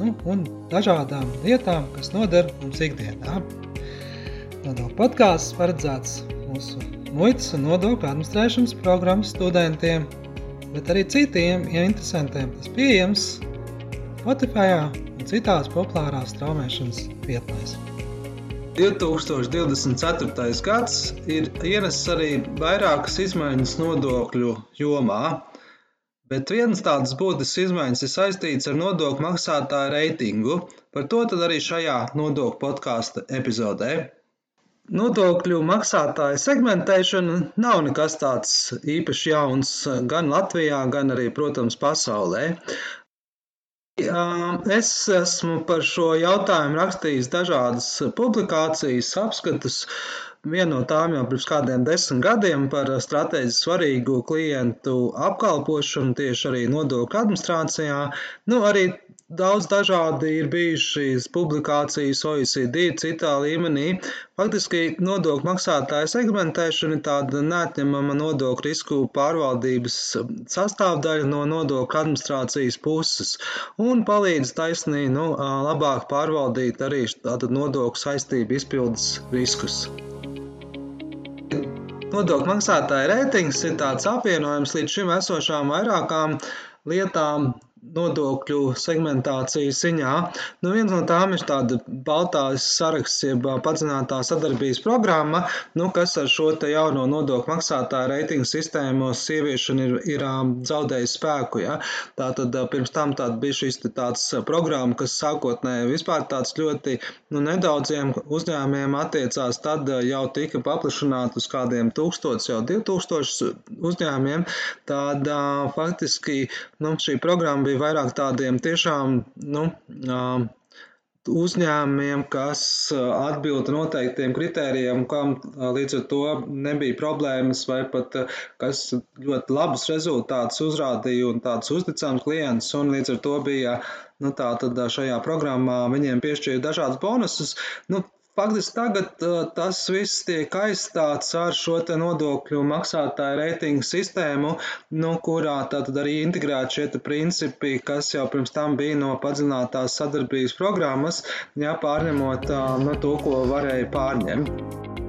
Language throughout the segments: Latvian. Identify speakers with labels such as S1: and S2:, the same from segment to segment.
S1: nu, un dažādām lietām, kas noder mums ikdienā. Nodokļu podkāsts paredzēts mūsu muitas un nodokļu administrēšanas programmas studentiem, bet arī citiem ja interesantiem. Tas pieejams Spotify un citās populārās straumēšanas vietnēs.
S2: 2024. gads ir ienesis arī vairākas izmaiņas nodokļu jomā. Bet vienas tādas būtiskas izmaiņas ir saistītas ar nodokļu maksātāju reitingu. Par to arī šajā nodokļu podkāstu epizodē. Nodokļu maksātāju segmentēšana nav nekas tāds īpaši jauns gan Latvijā, gan arī, protams, pasaulē. Es esmu par šo jautājumu rakstījis dažādas publikācijas, apskatus, Viena no tām jau pirms kādiem desmit gadiem par strateģiski svarīgu klientu apkalpošanu tieši arī nodokļu administrācijā. Nu, arī daudz dažādi ir bijušas publikācijas OECD citā līmenī. Faktiski nodokļu maksātāju segmentēšana ir tāda neatņemama nodokļu risku pārvaldības sastāvdaļa no nodokļu administrācijas puses un palīdz taisnīgi nu, labāk pārvaldīt arī nodokļu saistību izpildes riskus. Nodokļu maksātāja reitings ir tāds apvienojums līdz šim esošām vairākām lietām, nodokļu segmentācijas ziņā. Nu, viens no tām ir tāda baltās saraksts, jeb padziļinātā sadarbības programma, nu, kas ar šo jauno nodokļu maksātāju reitingu sistēmos ieviešanu ir, ir zaudējis spēku. Ja? Tātad pirms tam tāda bija šīs tāds programma, kas sākotnēji vispār tāds ļoti nu, nedaudziem uzņēmiem attiecās, tad jau tika paplašināta uz kādiem tūkstotis, jau 2000 uzņēmiem. Tad faktiski nu, šī programma bija bija vairāk tādiem tiešām nu, uzņēmumiem, kas atbilda noteiktiem kritērijiem, kam līdz ar to nebija problēmas, vai pat kas ļoti labus rezultātus uzrādīja un tādus uzticamus klientus, un līdz ar to bija nu, tā, šajā programmā viņiem piešķīra dažādas bonusus. Nu, Faktiski tagad tas viss tiek aizstāts ar šo nodokļu maksātāju reitingu sistēmu, nu, kurā tātad arī integrēt šie principi, kas jau pirms tam bija no padziļinātās sadarbības programmas, jā, pārņemot no to, ko varēja pārņemt.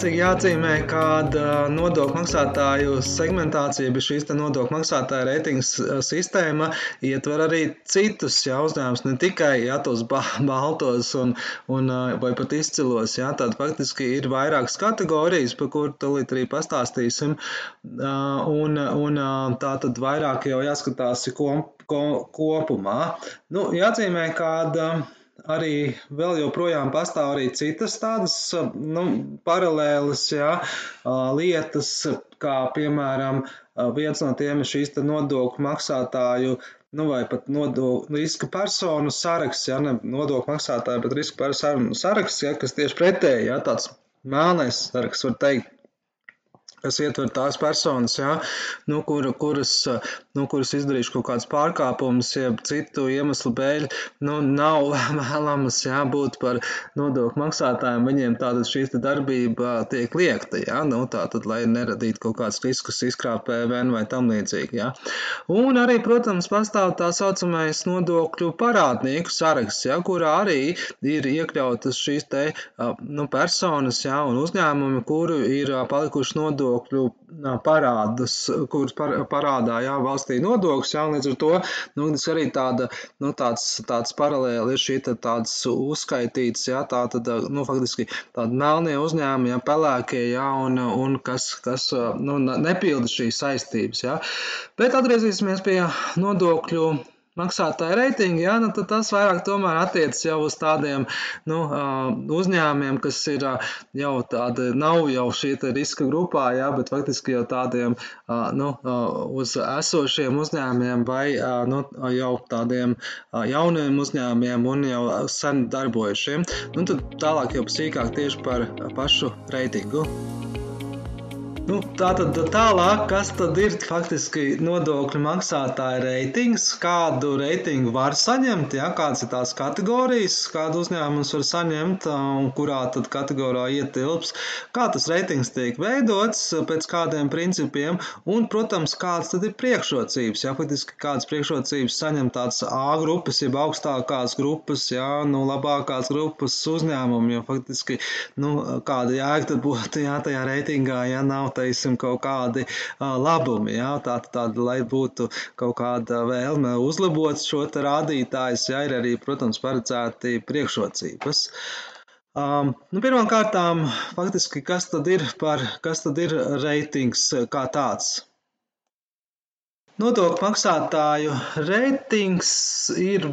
S2: Jāatzīmē, ka nodokļu maksātāju segmentācija, bet šīs nodokļu maksātāju reitings sistēma ietver arī citus jā, uzdevumus, ne tikai jā, tos baltos un, un, vai pat izcilos. Jā, tad faktiski ir vairākas kategorijas, par kurām tūlīt arī pastāstīsim. Un, un tā tad vairāk jau jāskatās kopumā. Nu, jāatzīmē, ka arī vēl joprojām pastāv arī citas tādas nu, paralēlas jā, lietas, kā piemēram viens no tiem ir šīs nodokļu maksātāju. Nu, vai pat nodokļu riska personu saraksts, ja ne nodokļu maksātāju, bet riska personu saraksts, ja, kas tieši pretēji, ja tāds melnais saraksts, var teikt, kas ietver tās personas, ja, nu, kur, kuras, nu, kuras izdarījuši kaut kādus pārkāpumus, jeb citu iemeslu dēļ, nu, nav vēlamas ja, būt par nodokļu maksātājiem. Viņiem tāda šī darbība tiek liekta, ja, nu, tātad, lai neradītu kaut kādus riskus, izkrāpt PVN vai tam līdzīgi. Ja. Un arī, protams, pastāv tā saucamais nodokļu parādnieku saraksts, ja, kurā arī ir iekļautas šīs te, nu, personas ja, un uzņēmumi, kuru ir palikuši nodokļu nodokļu parādus, kurus par, parādā jā, valstī nodokļus, jā, līdz ar to nu, arī tāda, nu, tāds, tāds paralēli ir šī tāds uzskaitīts, jā, tā tad, nu, faktiski tādi melnie uzņēmumi, jā, pelēkie, jā, un, un kas, kas nu, nepilda šīs saistības, jā. Bet atgriezīsimies pie nodokļu maksātāju reitingu, jā, nu, tad tas vairāk tomēr attiecas jau uz tādiem nu, uzņēmumiem, kas ir jau tādi, nav jau šie riska grupā, jā, bet faktiski jau tādiem nu, uz esošiem uzņēmumiem vai nu, jau tādiem jauniem uzņēmumiem un jau sen darbojušiem. Nu, tad tālāk jau sīkāk tieši par pašu reitingu. Nu, tā tad tālāk, kas tad ir faktiski nodokļu maksātāja reitings, kādu reitingu var saņemt, ja, kādas ir tās kategorijas, kādu uzņēmums var saņemt un kurā tad kategorijā ietilps, kā tas reitings tiek veidots, pēc kādiem principiem un, protams, kādas tad ir priekšrocības, ja, faktiski kādas priekšrocības saņem tāds A grupas, jeb augstākās grupas, ja, nu, labākās grupas uzņēmumi, jo faktiski, nu, kāda jēga tad būtu, ja, tajā reitingā, ja nav teiksim, kaut kādi labumi. Jā, tā, tāda, lai būtu kaut kāda vēlme uzlabot šo rādītāju, ja ir arī, protams, paredzēti priekšrocības. Um, nu, Pirmkārt, faktiski, kas tad ir par, kas tad ir reitings kā tāds? Nodokļu maksātāju reitings ir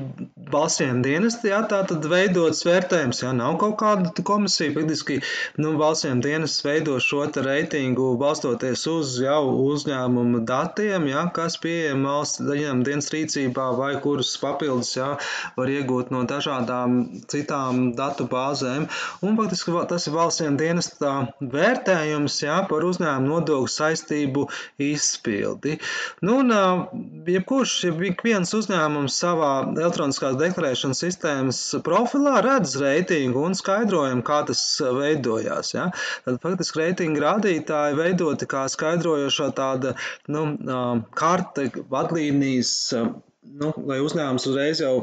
S2: balsiem dienesti, jā, tā tad veidots vērtējums, jā, nav kaut kāda komisija, faktiski, nu, balsiem dienests veido šo te reitingu balstoties uz jau uzņēmumu datiem, jā, kas pieejam valsts daļām dienas rīcībā vai kurus papildus, jā, var iegūt no dažādām citām datu bāzēm, un faktiski tas ir valstsiem dienestā vērtējums, jā, par uzņēmumu nodokļu saistību izpildi. Nu, un jebkurš, ik viens uzņēmums savā elektroniskās deklarēšanas sistēmas profilā redz reitingu un skaidrojumu, kā tas veidojās. Ja? Tad faktiski reitinga rādītāji veidoti kā skaidrojošā tāda nu, karte, vadlīnijas, nu, lai uzņēmums uzreiz jau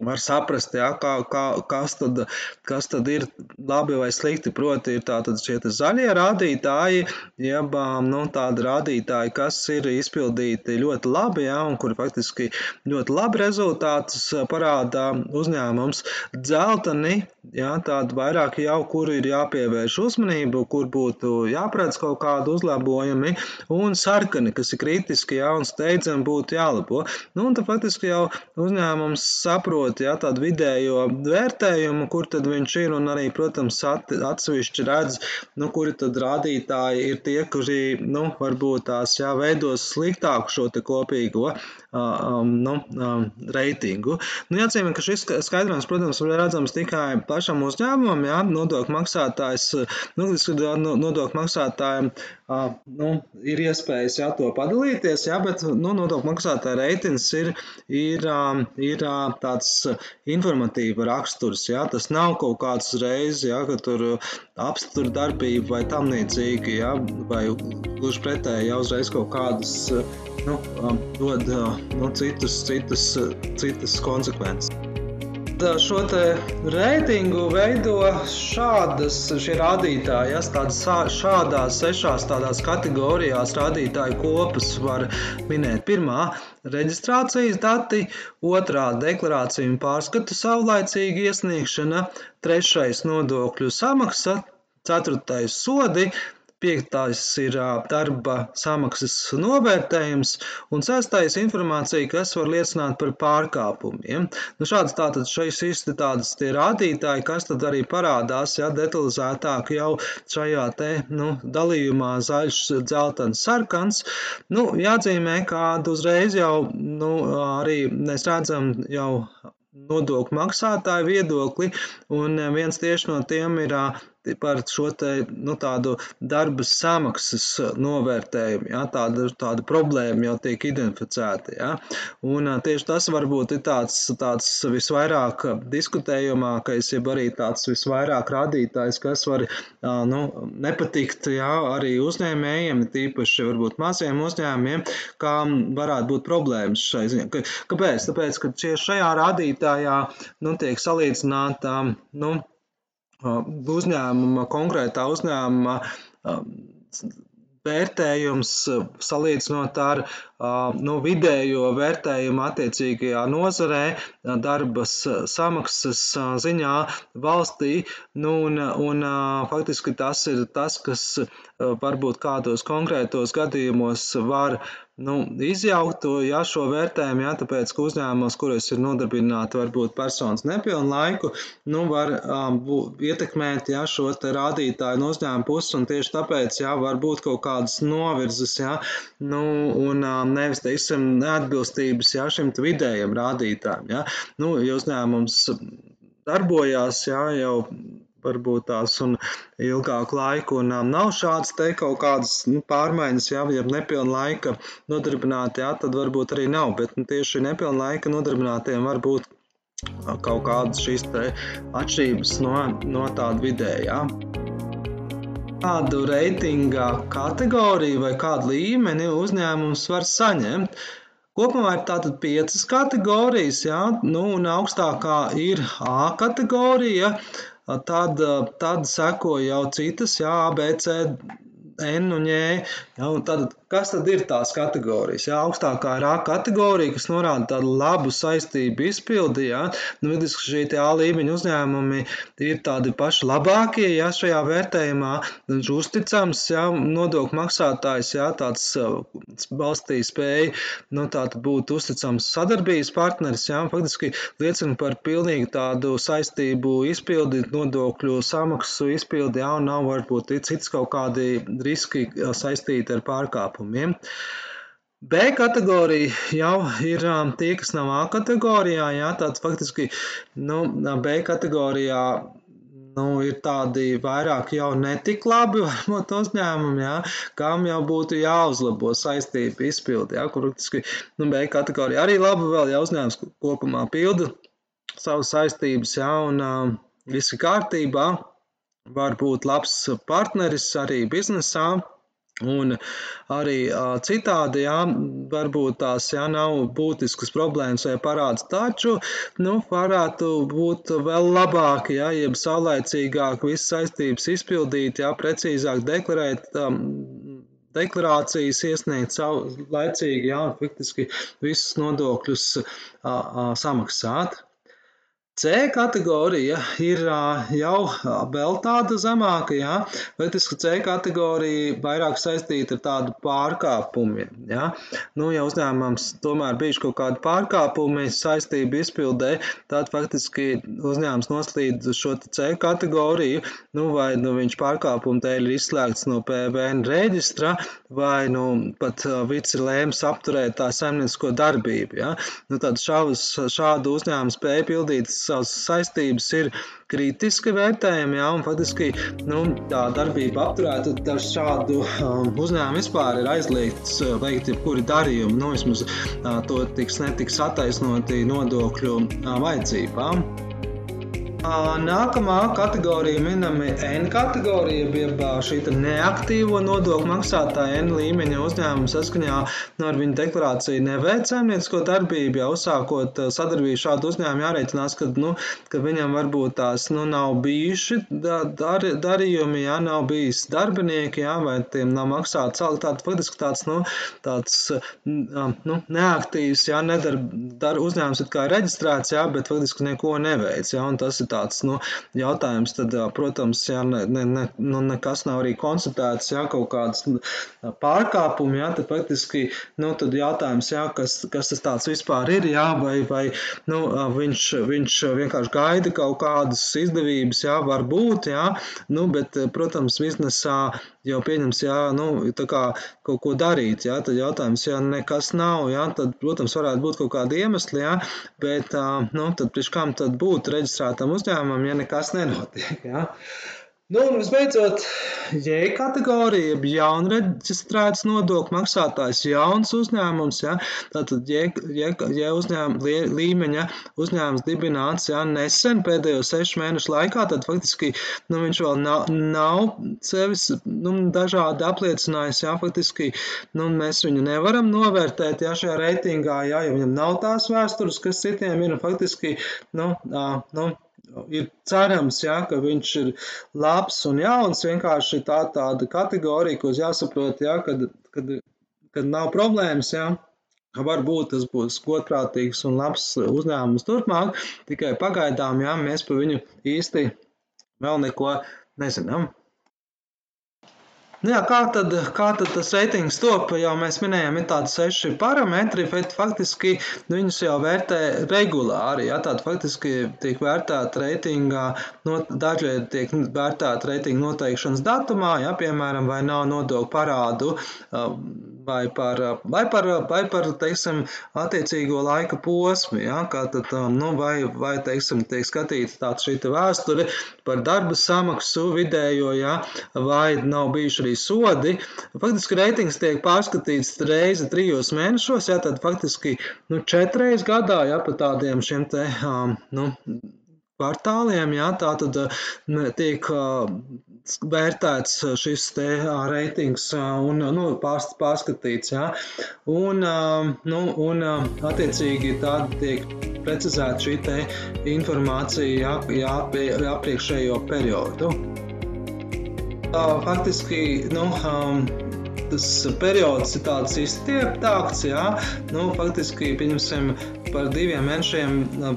S2: var saprast, ja, kā, kā, kas, tad, kas tad ir labi vai slikti. Proti, ir tātad šie zaļie rādītāji, jeb nu, tādi rādītāji, kas ir izpildīti ļoti labi, ja, un kuri faktiski ļoti labi rezultātus parāda uzņēmums. Dzelteni, ja, tādi vairāk jau, kur ir jāpievērš uzmanību, kur būtu jāprēc kaut kādi uzlabojumi, un sarkani, kas ir kritiski, ja, un steidzami būtu jālabo. Nu, un tad faktiski jau uzņēmums saprot, veidot ja, tādu vidējo vērtējumu, kur tad viņš ir, un arī, protams, atsevišķi redz, nu, kuri tad rādītāji ir tie, kuri, nu, varbūt tās, jā, veidos sliktāku šo te kopīgo nu, reitingu. Nu, jāatzīmē, ka šis skaidrojums, protams, ir redzams tikai pašam uzņēmumam, jā, nodokļu maksātājs, nu, nodokļu maksātājiem nu, ir iespējas, jā, to padalīties, jā, bet, nu, nodokļu maksātāja reitings ir, ir, ir tāds informatīva raksturs. Ja? Tas nav kaut kāds reizes, ka tur apstur darbību vai tam līdzīgi, vai gluži pretēji, ja uzreiz kaut kādas nu, dod nu, citus, citus, citas konsekvences. Šo reitingu veido šādas rādītāji, ja, tādas šādās sešās tādās kategorijās rādītāju kopas var minēt. Pirmā - reģistrācijas dati, otrā - deklarāciju un pārskatu saulaicīga iesniegšana, trešais - nodokļu samaksa, ceturtais - sodi, Piektais ir darba samaksas novērtējums, un sestais - informācija, kas var liecināt par pārkāpumiem. Nu, šāds tātad šeit ir tādas tie rādītāji, kas tad arī parādās, ja detalizētāk jau šajā te, nu, dalījumā zaļš, dzeltens, sarkans. Nu, jāatzīmē, ka uzreiz jau, nu, arī mēs redzam jau nodokļu maksātāju viedokli, un viens tieši no tiem ir par šo te, nu, tādu darba samaksas novērtējumu. Ja, tāda, tāda problēma jau tiek identificēta. Ja. Un tieši tas varbūt ir tāds, tāds visvairāk diskutējamākais, jeb arī tāds visvairāk rādītājs, kas var nu, nepatikt ja, arī uzņēmējiem, tīpaši varbūt maziem uzņēmumiem, kā varētu būt problēmas šai ziņā. Kāpēc? Tāpēc, ka šajā rādītājā nu, tiek salīdzināta nu, uzņēmuma, konkrētā uzņēmuma vērtējums salīdzinot ar nu, vidējo vērtējumu attiecīgajā nozarē, darbas samaksas ziņā valstī. Nu, un, un, faktiski tas ir tas, kas varbūt kādos konkrētos gadījumos var nu, izjauktu ja, šo vērtējumu, ja, tāpēc, ka uzņēmumos, kuros ir nodarbināti varbūt personas nepilnu laiku, nu, var um, būt, ietekmēt ja, šo rādītāju no uzņēmuma puses, un tieši tāpēc ja, var būt kaut kādas novirzes, ja, nu, un um, nevis, teiksim, neatbilstības ja, šim vidējam rādītājam. Ja. Nu, ja uzņēmums darbojās ja, jau varbūt tās un ilgāku laiku, un um, nav šāds te kaut kādas nu, pārmaiņas, ja, ja nepilna laika nodarbināti, ja, tad varbūt arī nav, bet nu, tieši nepilna laika nodarbinātiem var būt uh, kaut kādas šīs te atšķirības no, no tāda vidējā. Kādu reitinga kategoriju vai kādu līmeni uzņēmums var saņemt, Kopumā ir tātad piecas kategorijas, ja, nu, un augstākā ir A kategorija, tad, tad seko jau citas, jā, A, B, C, N un E. Ja, un tad, kas tad ir tās kategorijas? Ja, augstākā ir A kategorija, kas norāda tādu labu saistību izpildi. Ja, nu, vidiski šī A līmeņa uzņēmumi ir tādi paši labākie ja, šajā vērtējumā, uzticams, ja, nodokļu maksātājs, ja, tāds valstī spēja nu, būt uzticams sadarbības partneris, ja, faktiski liecina par pilnīgi tādu saistību izpildi, nodokļu samaksu izpildi, ja, un nav varbūt cits kaut kādi riski saistīti ar pārkāpumiem. B kategorija jau ir tie, kas nav A kategorijā. Jā, tāds faktiski nu, B kategorijā nu, ir tādi vairāk jau netik labi varbūt uzņēmumi, jā, kam jau būtu jāuzlabo saistību izpildi, jā, kur faktiski nu, B kategorija arī labi vēl, ja uzņēmums kopumā pilda savas saistības, jā, un uh, viss ir kārtībā var būt labs partneris arī biznesā. Un arī uh, citādi, jā, varbūt tās jā, nav būtiskas problēmas vai parāds, taču nu, varētu būt vēl labāk, jā, jeb saulēcīgāk visas saistības izpildīt, jā, precīzāk deklarēt. Um, deklarācijas iesniegt savu laicīgi, jā, faktiski visus nodokļus a, a, samaksāt. C kategorija ir jau vēl tāda zemāka, jā. Faktiski C kategorija vairāk saistīta ar tādu pārkāpumiem, jā. Nu, ja uzņēmums tomēr bijuši kaut kādi pārkāpumi saistību izpildē, tad faktiski uzņēmums noslīd šo C kategoriju, nu, vai nu viņš pārkāpumu dēļ ir izslēgts no PVN reģistra, vai nu pat vici lēms apturēt tā saimniecisko darbību, jā. Nu, tad šāvus, šādu uzņēmumu spēju pildīt savas saistības ir kritiski vērtējami, jā, un faktiski nu, tā darbība apturēta, tad šādu um, uzņēmumu vispār ir aizliegts uh, veikt jebkuri darījumi, nu, vismaz uh, to tiks netiks attaisnoti nodokļu uh, vajadzībām. Nākamā kategorija minami N kategorija, jeb šī neaktīvo nodokļu maksātāja N līmeņa uzņēmuma saskaņā nu, ar viņu deklarāciju neveic saimniecisko darbību. Ja uzsākot sadarbību šādu uzņēmumu jārēķinās, ka, nu, ka viņam varbūt tās nu, nav bijuši dar, darījumi, ja nav bijis darbinieki, ja, vai tiem nav maksāts alga. Tātad faktiski tāds, nu, tāds nu, neaktīvs, ja, nedarb, dar, uzņēmums ir kā reģistrēts, ja, bet faktiski neko neveic. Ja, tas ir tāds nu, jautājums, tad, protams, jā, ne, ne, ne, nu, nekas nav arī konstatēts, jā, kaut kādas pārkāpumi, jā, tad faktiski, nu, tad jautājums, jā, kas, kas tas tāds vispār ir, jā, vai, vai nu, viņš, viņš vienkārši gaida kaut kādas izdevības, jā, var būt, jā, nu, bet, protams, biznesā jau pieņems, jā, nu, tā kā kaut ko darīt, jā, tad jautājums, ja nekas nav, jā, tad, protams, varētu būt kaut kādi iemesli, jā, bet, nu, tad priekš kam tad būt reģistrētam uzņēmumam, ja nekas nenotiek, jā. Nu, un visbeidzot, J kategorija, jeb jaunreģistrēts nodokļu maksātājs, jauns uzņēmums, ja, tātad J, J, J uzņēmuma līmeņa uzņēmums dibināts, ja, nesen pēdējo sešu mēnešu laikā, tad faktiski, nu, viņš vēl nav, nav sevis, nu, dažādi apliecinājis, ja, faktiski, nu, mēs viņu nevaram novērtēt, ja, šajā reitingā, ja, ja viņam nav tās vēstures, kas citiem ir, faktiski, nu, nu, ir cerams, ja, ka viņš ir labs un jauns. Vienkārši tā tāda kategorija, ko jāsaprot, ja, kad, kad, kad nav problēmas. Ja. Varbūt tas būs godprātīgs un labs uzņēmums turpmāk, tikai pagaidām jā, mēs par viņu īsti vēl neko nezinām. Nu jā, kā, tad, kā tad tas reitings top? Jau mēs minējām, ir tādi seši parametri, bet faktiski nu, viņus jau vērtē regulāri. Jā, tātad faktiski tiek vērtēta reitingā, no, daļai tiek vērtēta reitinga noteikšanas datumā, jā, piemēram, vai nav nodokļu parādu vai par, vai par, vai par teiksim, attiecīgo laika posmu. Ja, tad, nu, vai, vai teiksim, tiek skatīta tāda šī vēsture par darba samaksu vidējo, ja, vai nav bijuši arī sodi. Faktiski reitings tiek pārskatīts reizi trijos mēnešos, ja, tad faktiski nu, četreiz gadā, ja, pa tādiem šiem te, nu, kvartāliem. Jā, tā tad tiek vērtēts šis te reitings un nu, pārskatīts. Jā. Un, nu, un attiecīgi tāda tiek precizēta šī informācija jā, jā, iepriekšējo periodu. Faktiski nu, tas periods ir tāds izstieptāks, jā, nu, faktiski, pieņemsim, par diviem mēnešiem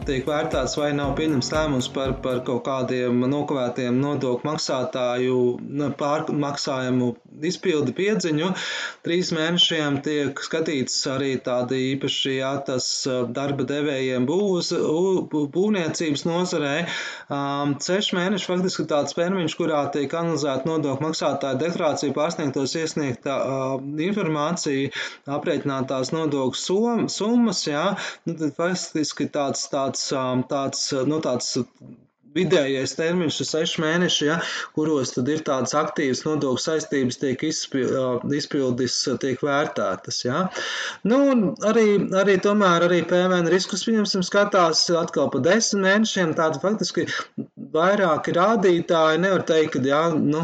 S2: tiek vērtēts, vai nav pieņemts lēmums par, par kaut kādiem nokavētiem nodokļu maksātāju pārmaksājumu izpildi piedziņu. Trīs mēnešiem tiek skatīts arī tādi īpaši, jā, tas darba devējiem būvs, būvniecības nozarē. Seši mēneši faktiski tāds termiņš, kurā tiek analizēta nodokļu maksātāja deklarācija pārsniegtos iesniegtā informācija, aprēķinātās nodokļu summas, tad faktiski tāds, tāds, tāds, nu, tāds vidējais termiņš ir seši mēneši, ja, kuros tad ir tādas aktīvas nodokļu saistības tiek izpildis, tiek vērtētas. Ja. Nu, arī, arī tomēr arī PVN riskus pieņemsim skatās atkal pa desmit mēnešiem, tāda faktiski vairāki rādītāji, nevar teikt, ka jā, nu,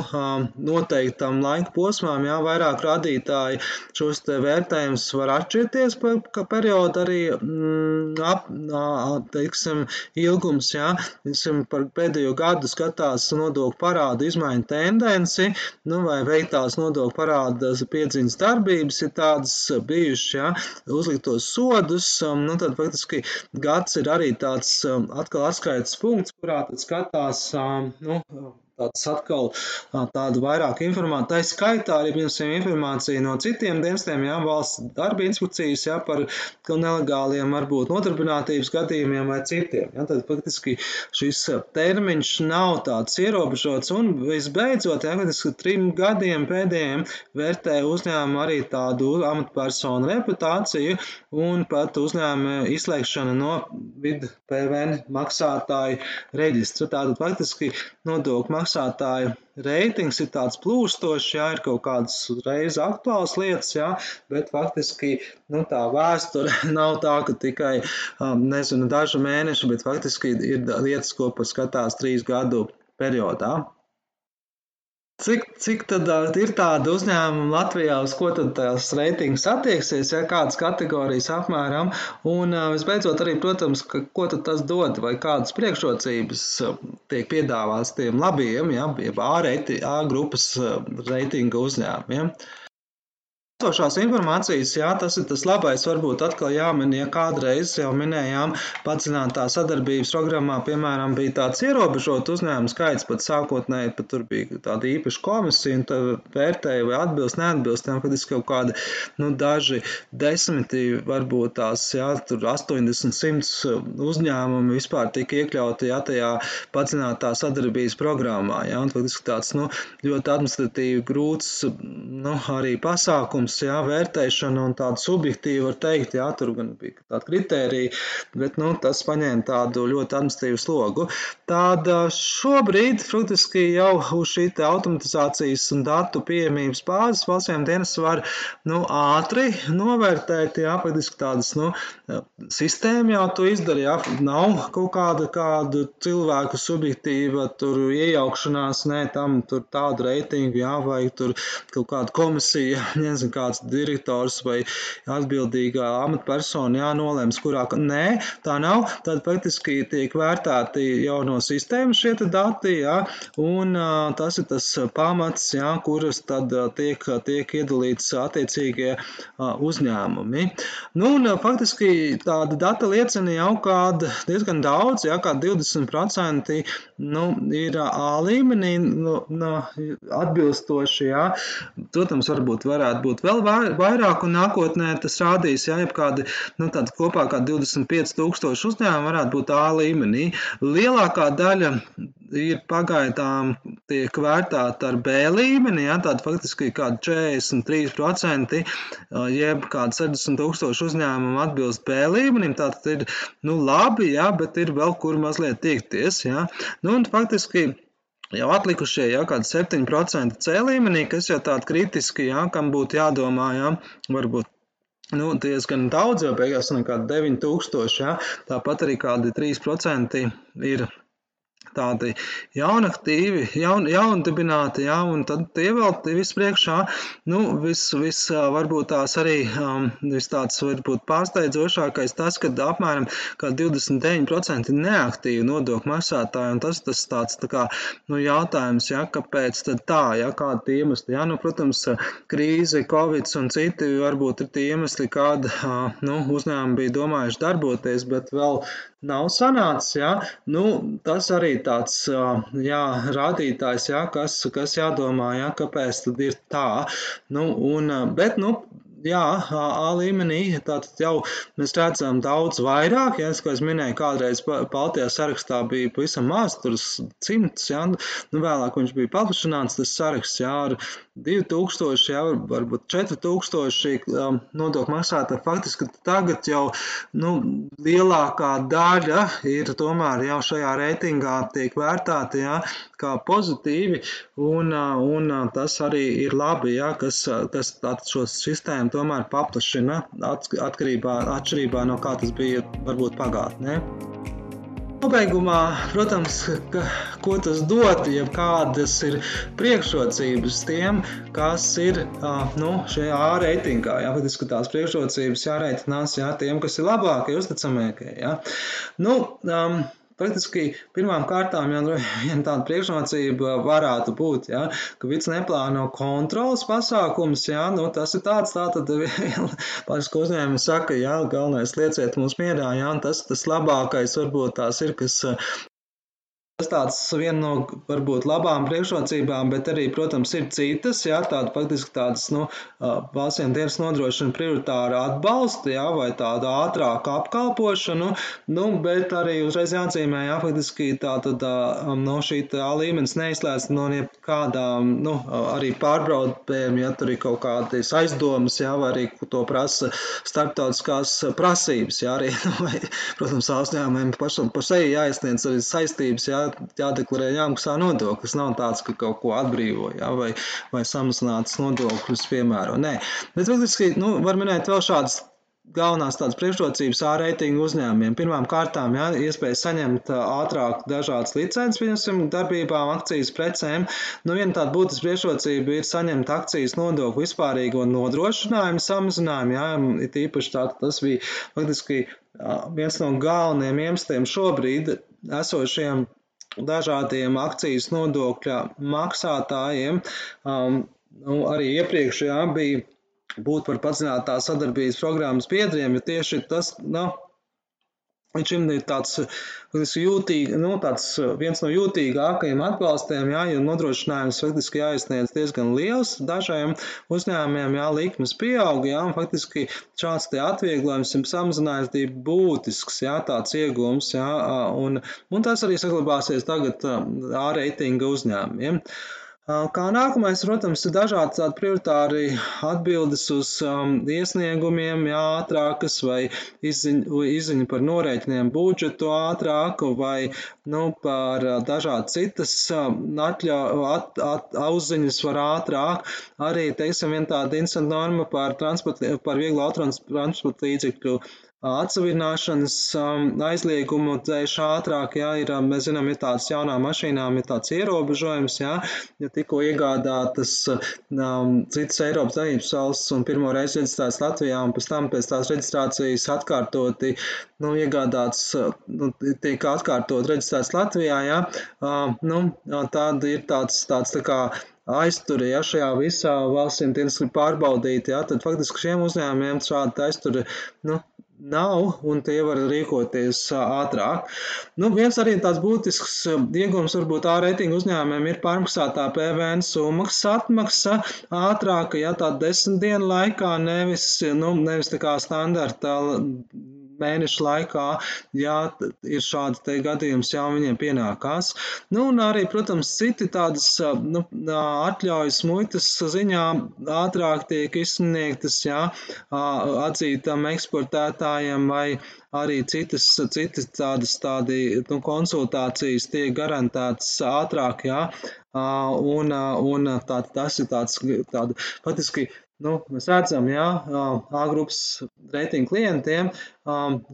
S2: noteiktam laika posmām, jā, vairāk rādītāji šos te vērtējumus var atšķirties pa, ka periodu arī, mm, ap, teiksim, ilgums, jā, teiksim, par pēdējo gadu skatās nodokļu parādu izmaiņu tendenci, nu, vai veiktās nodokļu parāda piedziņas darbības ir tādas bijušas, ja, uzliktos sodus, nu, tad faktiski gads ir arī tāds atkal atskaites punkts, kurā tad skatās, um, nu, tāds atkal tādu vairāk informāciju. Tā skaitā arī pieņemsim informāciju no citiem dienestiem, jā, valsts darba inspekcijas, jā, par nelegāliem varbūt nodarbinātības gadījumiem vai citiem. Jā, tad faktiski šis termiņš nav tāds ierobežots un visbeidzot, jā, faktiski trim gadiem pēdējiem vērtē uzņēmumu arī tādu amatpersonu reputāciju un pat uzņēmuma izslēgšana no vidu PVN maksātāju reģistra. Tātad faktiski nodokļu maksātāju maksātāju reitings ir tāds plūstošs, jā, ir kaut kādas reiz aktuāls lietas, jā, bet faktiski nu, tā vēsture nav tā, ka tikai, um, nezinu, dažu mēnešu, bet faktiski ir lietas, ko pat skatās trīs gadu periodā. Cik, cik tad ir tāda uzņēmuma Latvijā, uz ko tad tās reitings attieksies, ja kādas kategorijas apmēram, un visbeidzot arī, protams, ka, ko tad tas dod, vai kādas priekšrocības tiek piedāvāts tiem labiem, ja, A, reiti, A grupas reitinga uzņēmumiem. Ja. Esošās informācijas, jā, tas ir tas labais, varbūt atkal jāmin, ja kādreiz jau minējām, padziļinātā sadarbības programmā, piemēram, bija tāds ierobežot uzņēmumu skaits, pat sākotnēji, pat tur bija tāda īpaša komisija, un tad vērtēja, vai atbilst, neatbilst, tam, kad ir kaut kādi, nu, daži desmiti, varbūt tās, jā, tur 80, 100 uzņēmumi vispār tika iekļauti, jā, tajā padziļinātā sadarbības programmā, jā, un faktiski tāds, nu, ļoti administratīvi grūts, nu, arī pasākums, protams, jā, vērtēšana un tāda subjektīva, var teikt, jā, tur gan bija tāda kritērija, bet, nu, tas paņēma tādu ļoti administratīvu slogu. Tāda šobrīd, faktiski jau uz šī automatizācijas un datu pieejamības bāzes valstsiem dienas var, nu, ātri novērtēt, jā, faktiski tādas, nu, sistēma jau to izdara, jā, nav kaut kāda, kāda cilvēku subjektīva tur iejaukšanās, nē, tam tur tādu reitingu, jā, vai tur kaut kāda komisija, nezinu, kāds direktors vai atbildīgā amatpersona jānolems, kurā nē, tā nav. Tad faktiski tiek vērtēti jau no sistēmas šie dati, jā, un tas ir tas pamats, jā, kuras tad tiek, tiek iedalīts attiecīgie uzņēmumi. Nu, un faktiski tāda data liecina jau kāda diezgan daudz, jā, kā 20% nu, ir A līmenī nu, nu, atbilstoši, jā. Protams, varbūt varētu būt vēl vairāk, un nākotnē tas rādīs, ja kādi, nu, kopā kā 25 tūkstoši uzņēmumi varētu būt A līmenī. Lielākā daļa ir pagaidām tiek vērtēta ar B līmeni, ja, tāda faktiski kāda 43%, jeb kāda 60 tūkstoši uzņēmumu atbilst B līmenim, tātad ir, nu, labi, ja, bet ir vēl kur mazliet tiekties, ja. Nu, un faktiski jau atlikušie, ja, kādi 7% C līmenī, kas jau tādi kritiski, ja, kam būtu jādomā, ja, varbūt Nu, diezgan daudz, jau beigās nekādi 9000, ja? tāpat arī kādi 3% ir tādi jaunaktīvi, jaun, jaundibināti, jā, un tad tie vēl vispriekšā, nu, vis, vis varbūt tās arī, um, vis tāds varbūt pārsteidzošākais tas, ka apmēram kā 29% neaktīvi nodokļu maksātāji, un tas tas tāds tā kā, nu, jautājums, jā, kāpēc tad tā, jā, kādi iemesli, jā, nu, protams, krīze, covid un citi varbūt ir tie iemesli, kāda, nu, uzņēmumi bija domājuši darboties, bet vēl nav sanācis. Ja? Nu, tas arī tāds jā, rādītājs, ja? kas, kas jādomā, ja? kāpēc tad ir tā. Nu, un, bet, nu, jā, A līmenī tātad jau mēs redzam daudz vairāk. Ja, kā es minēju, kādreiz Baltijā sarakstā bija pavisam maz, tur simts, ja, nu vēlāk viņš bija paplašināts, tas saraksts, jā, ar 2000, jā, varbūt 4000 um, nodokļu maksātāji. Faktiski tagad jau nu, lielākā daļa ir tomēr jau šajā reitingā tiek vērtēta jā, kā pozitīvi, un, un tas arī ir labi, jā, kas, kas šo sistēmu tomēr paplašina atkarībā, atšķirībā no kā tas bija varbūt pagātnē. Nobeigumā, protams, ka, ko tas dod, ja kādas ir priekšrocības tiem, kas ir nu, šajā reitingā. Jā, faktiski tās priekšrocības jāreitinās jā, tiem, kas ir labākie, uzticamākie. Jā. Nu, um, Praktiski pirmām kārtām jau viena tāda priekšrocība varētu būt, ja, ka vids neplāno kontrolas pasākums, ja, nu, tas ir tāds, tā tad pāris uzņēmumi saka, ja, galvenais lieciet mums mierā, ja, un tas, tas labākais varbūt tās ir, kas Tas tāds viena no varbūt labām priekšrocībām, bet arī, protams, ir citas, jā, tāda faktiski tādas, nu, valstsiem dienas nodrošina prioritāru atbalstu, jā, vai tādu ātrāku apkalpošanu, nu, bet arī uzreiz jāatzīmē, jā, faktiski tā tad, no šī tā līmenis neizslēdz no kādām, nu, arī pārbraudējiem, ja tur ir kaut kādas aizdomas, jā, vai arī to prasa starptautiskās prasības, jā, arī, nu, vai, protams, uzņēmumiem pašam par sevi jāizsniedz arī saistības, jā, jādeklarē, jāmaksā nodokļi. Tas nav tāds, ka kaut ko atbrīvo ja, vai, vai samazināts nodokļus piemēro. Nē, bet faktiski nu, var minēt vēl šādas galvenās tādas priekšrocības A reitingu uzņēmumiem. Pirmām kārtām, jā, iespēja saņemt ātrāk dažādas licences, pieņemsim, darbībām, akcijas, precēm. Nu, viena tāda būtiska priekšrocība ir saņemt akcijas nodokļu vispārīgo nodrošinājumu samazinājumu, jā, it īpaši tā, tas bija faktiski viens no galvenajiem iemesliem šobrīd esošiem dažādiem akcijas nodokļa maksātājiem. Um, nu, arī iepriekš jā, bija būt par padziļinātā sadarbības programmas biedriem, jo tieši tas, nu, Viņš ir tāds, jūtīgi, nu, tāds viens no jūtīgākajiem atbalstiem, jā, jo nodrošinājums faktiski jāizsniedz diezgan liels. Dažiem uzņēmumiem jā, likmes pieauga, jā, un faktiski šāds atvieglojums ir samazinājis būtisks, jā, tāds iegūms, jā, un, un tas arī saglabāsies tagad ārreitinga uzņēmumiem. Ja. Kā nākamais, protams, ir dažādi tādi prioritāri atbildes uz um, iesniegumiem, jā, ātrākas vai izziņa, izziņa par norēķiniem budžetu ātrāku vai nu, par dažādi citas atļa, at, at, uzziņas var ātrāk. Arī, teiksim, viena tāda instanta norma par, par vieglu autotransporta līdzekļu atsevināšanas aizliegumu dzēš ātrāk, jā, ir, mēs zinām, ir tāds jaunām mašīnām, ir tāds ierobežojums, jā, ja tikko iegādātas um, citas Eiropas Savienības valsts un pirmo reizi reģistrētas Latvijā un pēc tam pēc tās reģistrācijas atkārtoti, nu, iegādāts, nu, tiek atkārtot reģistrēts Latvijā, jā, uh, nu, tāda ir tāds, tāds tā kā aizturi, ja šajā visā valstīm tiesiski pārbaudīt, ja, tad faktiski šiem uzņēmumiem šāda aizturi, nu, nav, un tie var rīkoties ātrāk. Nu, viens arī tāds būtisks iegums varbūt ārreitingu uzņēmumiem ir pārmaksātā PVN summas atmaksa ātrāka, ja tā desmit dienu laikā, nevis, nu, nevis tā kā standarta mēnešu laikā, ja ir šāds te gadījums, jau viņiem pienākās. Nu, un arī, protams, citi tādas nu, atļaujas muitas ziņā ātrāk tiek izsniegtas, jā, atzītam eksportētājiem vai arī citas, citas tādas tādi, nu, konsultācijas tiek garantētas ātrāk, jā, un, un tā, tas ir tāds, tāda, faktiski Nu, mēs redzam, ka A grupas reitingu klientiem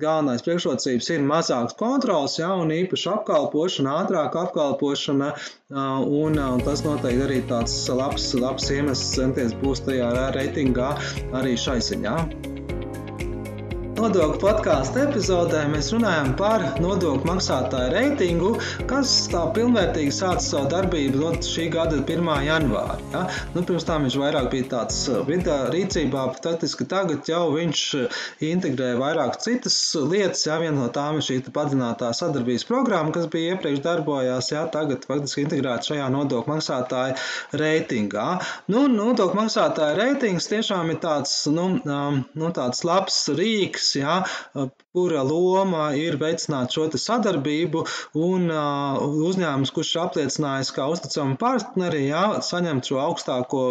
S2: galvenais priekšrocības ir mazāks kontrols, ja, un īpaši apkalpošana, ātrāka apkalpošana. Un, un tas noteikti arī tāds labs, labs iemesls centies būt tajā reitingā arī šai ziņā. Nodokļu podkāstu epizodē mēs runājam par nodokļu maksātāju reitingu, kas tā pilnvērtīgi sāca savu darbību no šī gada 1. janvāra. Ja? Nu, pirms tam viņš vairāk bija tāds uh, vidā rīcībā, bet faktiski tagad jau viņš uh, integrē vairāk citas lietas. Ja? Viena no tām ir šī padziļinātā sadarbības programma, kas bija iepriekš darbojās, ja? tagad faktiski integrēta šajā nodokļu maksātāju reitingā. Nu, nodokļu maksātāju reitings tiešām ir tāds, nu, um, nu, tāds labs rīks, bankas, jā, kura loma ir veicināt šo sadarbību, un uzņēmums, kurš ir apliecinājis kā uzticamu partneri, jā, saņemt šo augstāko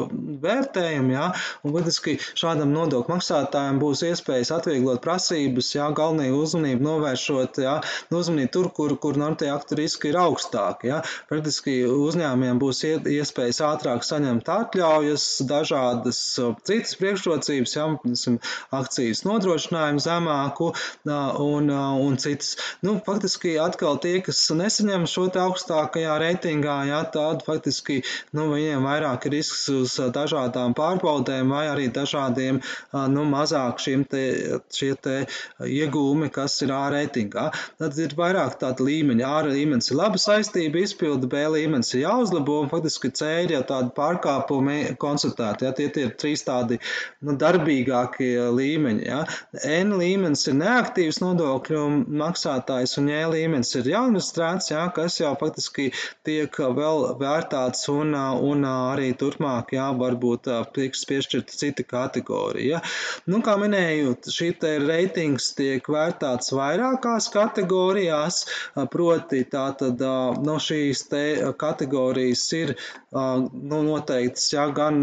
S2: vērtējumu, jā, un būtiski šādam nodokļu maksātājam būs iespējas atvieglot prasības, jā, galvenīgi uzmanību novēršot, jā, uzmanīt tur, kur, kur normatīvi aktu riski ir augstāki, jā. Praktiski uzņēmumiem būs iespējas ātrāk saņemt atļaujas, dažādas citas priekšrocības, jā, akcijas nodrošinājums, zemāku un, un citas. Nu, faktiski atkal tie, kas nesaņem šo te augstākajā reitingā, jā, tādu faktiski nu, viņiem vairāk ir risks uz dažādām pārbaudēm vai arī dažādiem nu, mazāk šiem te, šie te iegūmi, kas ir A reitingā. Tad ir vairāk tāda līmeņa. A līmenis ir laba saistība izpilda, B līmenis ir jāuzlabo un faktiski C ir jau tādi pārkāpumi konstatēti. Ja, tie, tie ir trīs tādi nu, darbīgākie līmeņi. Ja. N līmenis ir neaktīvs nodokļu maksātājs, un J līmenis ir jaunastrāts, jā, kas jau faktiski tiek vēl vērtāts un, un arī turpmāk, jā, varbūt tiks piešķirta cita kategorija. Nu, kā minēju, šī te reitings tiek vērtāts vairākās kategorijās, proti tātad no šīs te kategorijas ir nu, noteikts, jā, gan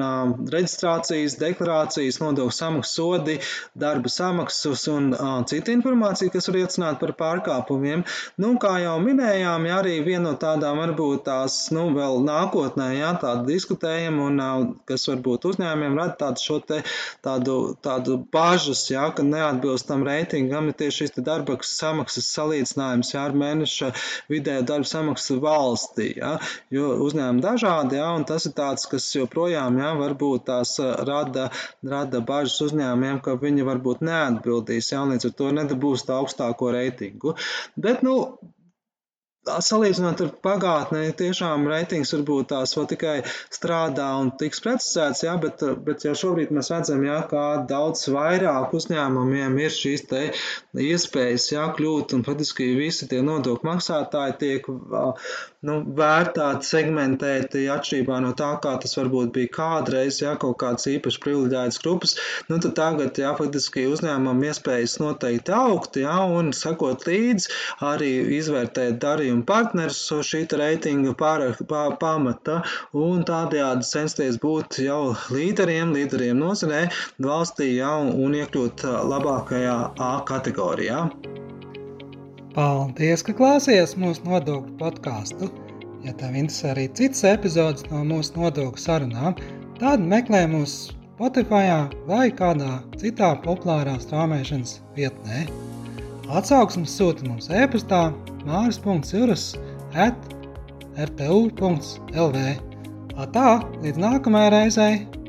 S2: reģistrācijas, deklarācijas, nodokļu samaksas sodi, darba samaksas un cita informācija, kas var iecināt par pārkāpumiem. Nu, kā jau minējām, ja arī viena no tādām varbūt tās, nu, vēl nākotnē, jā, tāda diskutējama un kas varbūt uzņēmiem rada tādu šo te tādu, tādu bāžas, jā, ka neatbilstam reitingam ir tieši šis darba samaksas salīdzinājums, jā, ar mēneša vidēju darba samaksu valstī, jā, jo uzņēmumi dažādi, jā, un tas ir tāds, kas joprojām, jā, varbūt tās rada, rada bažas uzņēmumiem, ka viņi varbūt neatbild neizpildīs, jā, līdz ar to nedabūs tā augstāko reitingu. Bet, nu, Salīdzinot ar pagātnē, tiešām reitings varbūt tās vēl tikai strādā un tiks precizēts, jā, bet, bet jau šobrīd mēs redzam, jā, kā daudz vairāk uzņēmumiem ir šīs te iespējas, jā, kļūt un faktiski visi tie nodokļu maksātāji tiek nu, vērtēti, segmentēti atšķirībā no tā, kā tas varbūt bija kādreiz, ja kaut kāds īpaši privileģēts grupas, nu, tad tagad, jā, faktiski uzņēmumam iespējas noteikti augt, jā, un sakot līdzi, arī izvērtēt darījumu partnerus šī reitinga pamata, un tādējādi censties būt jau līderiem, līderiem nozarē, valstī, jā, un iekļūt labākajā A kategorijā.
S1: Paldies, ka klausies mūsu nodokļu podkāstu. Ja tev interesē arī cits epizodes no mūsu nodokļu sarunām, tad meklē mūs Spotify vai kādā citā populārā strāmošanas vietnē. Atsauksmes sūta mums e-pastā māris.cirus at rtu.lv. Tā, līdz nākamajai reizei!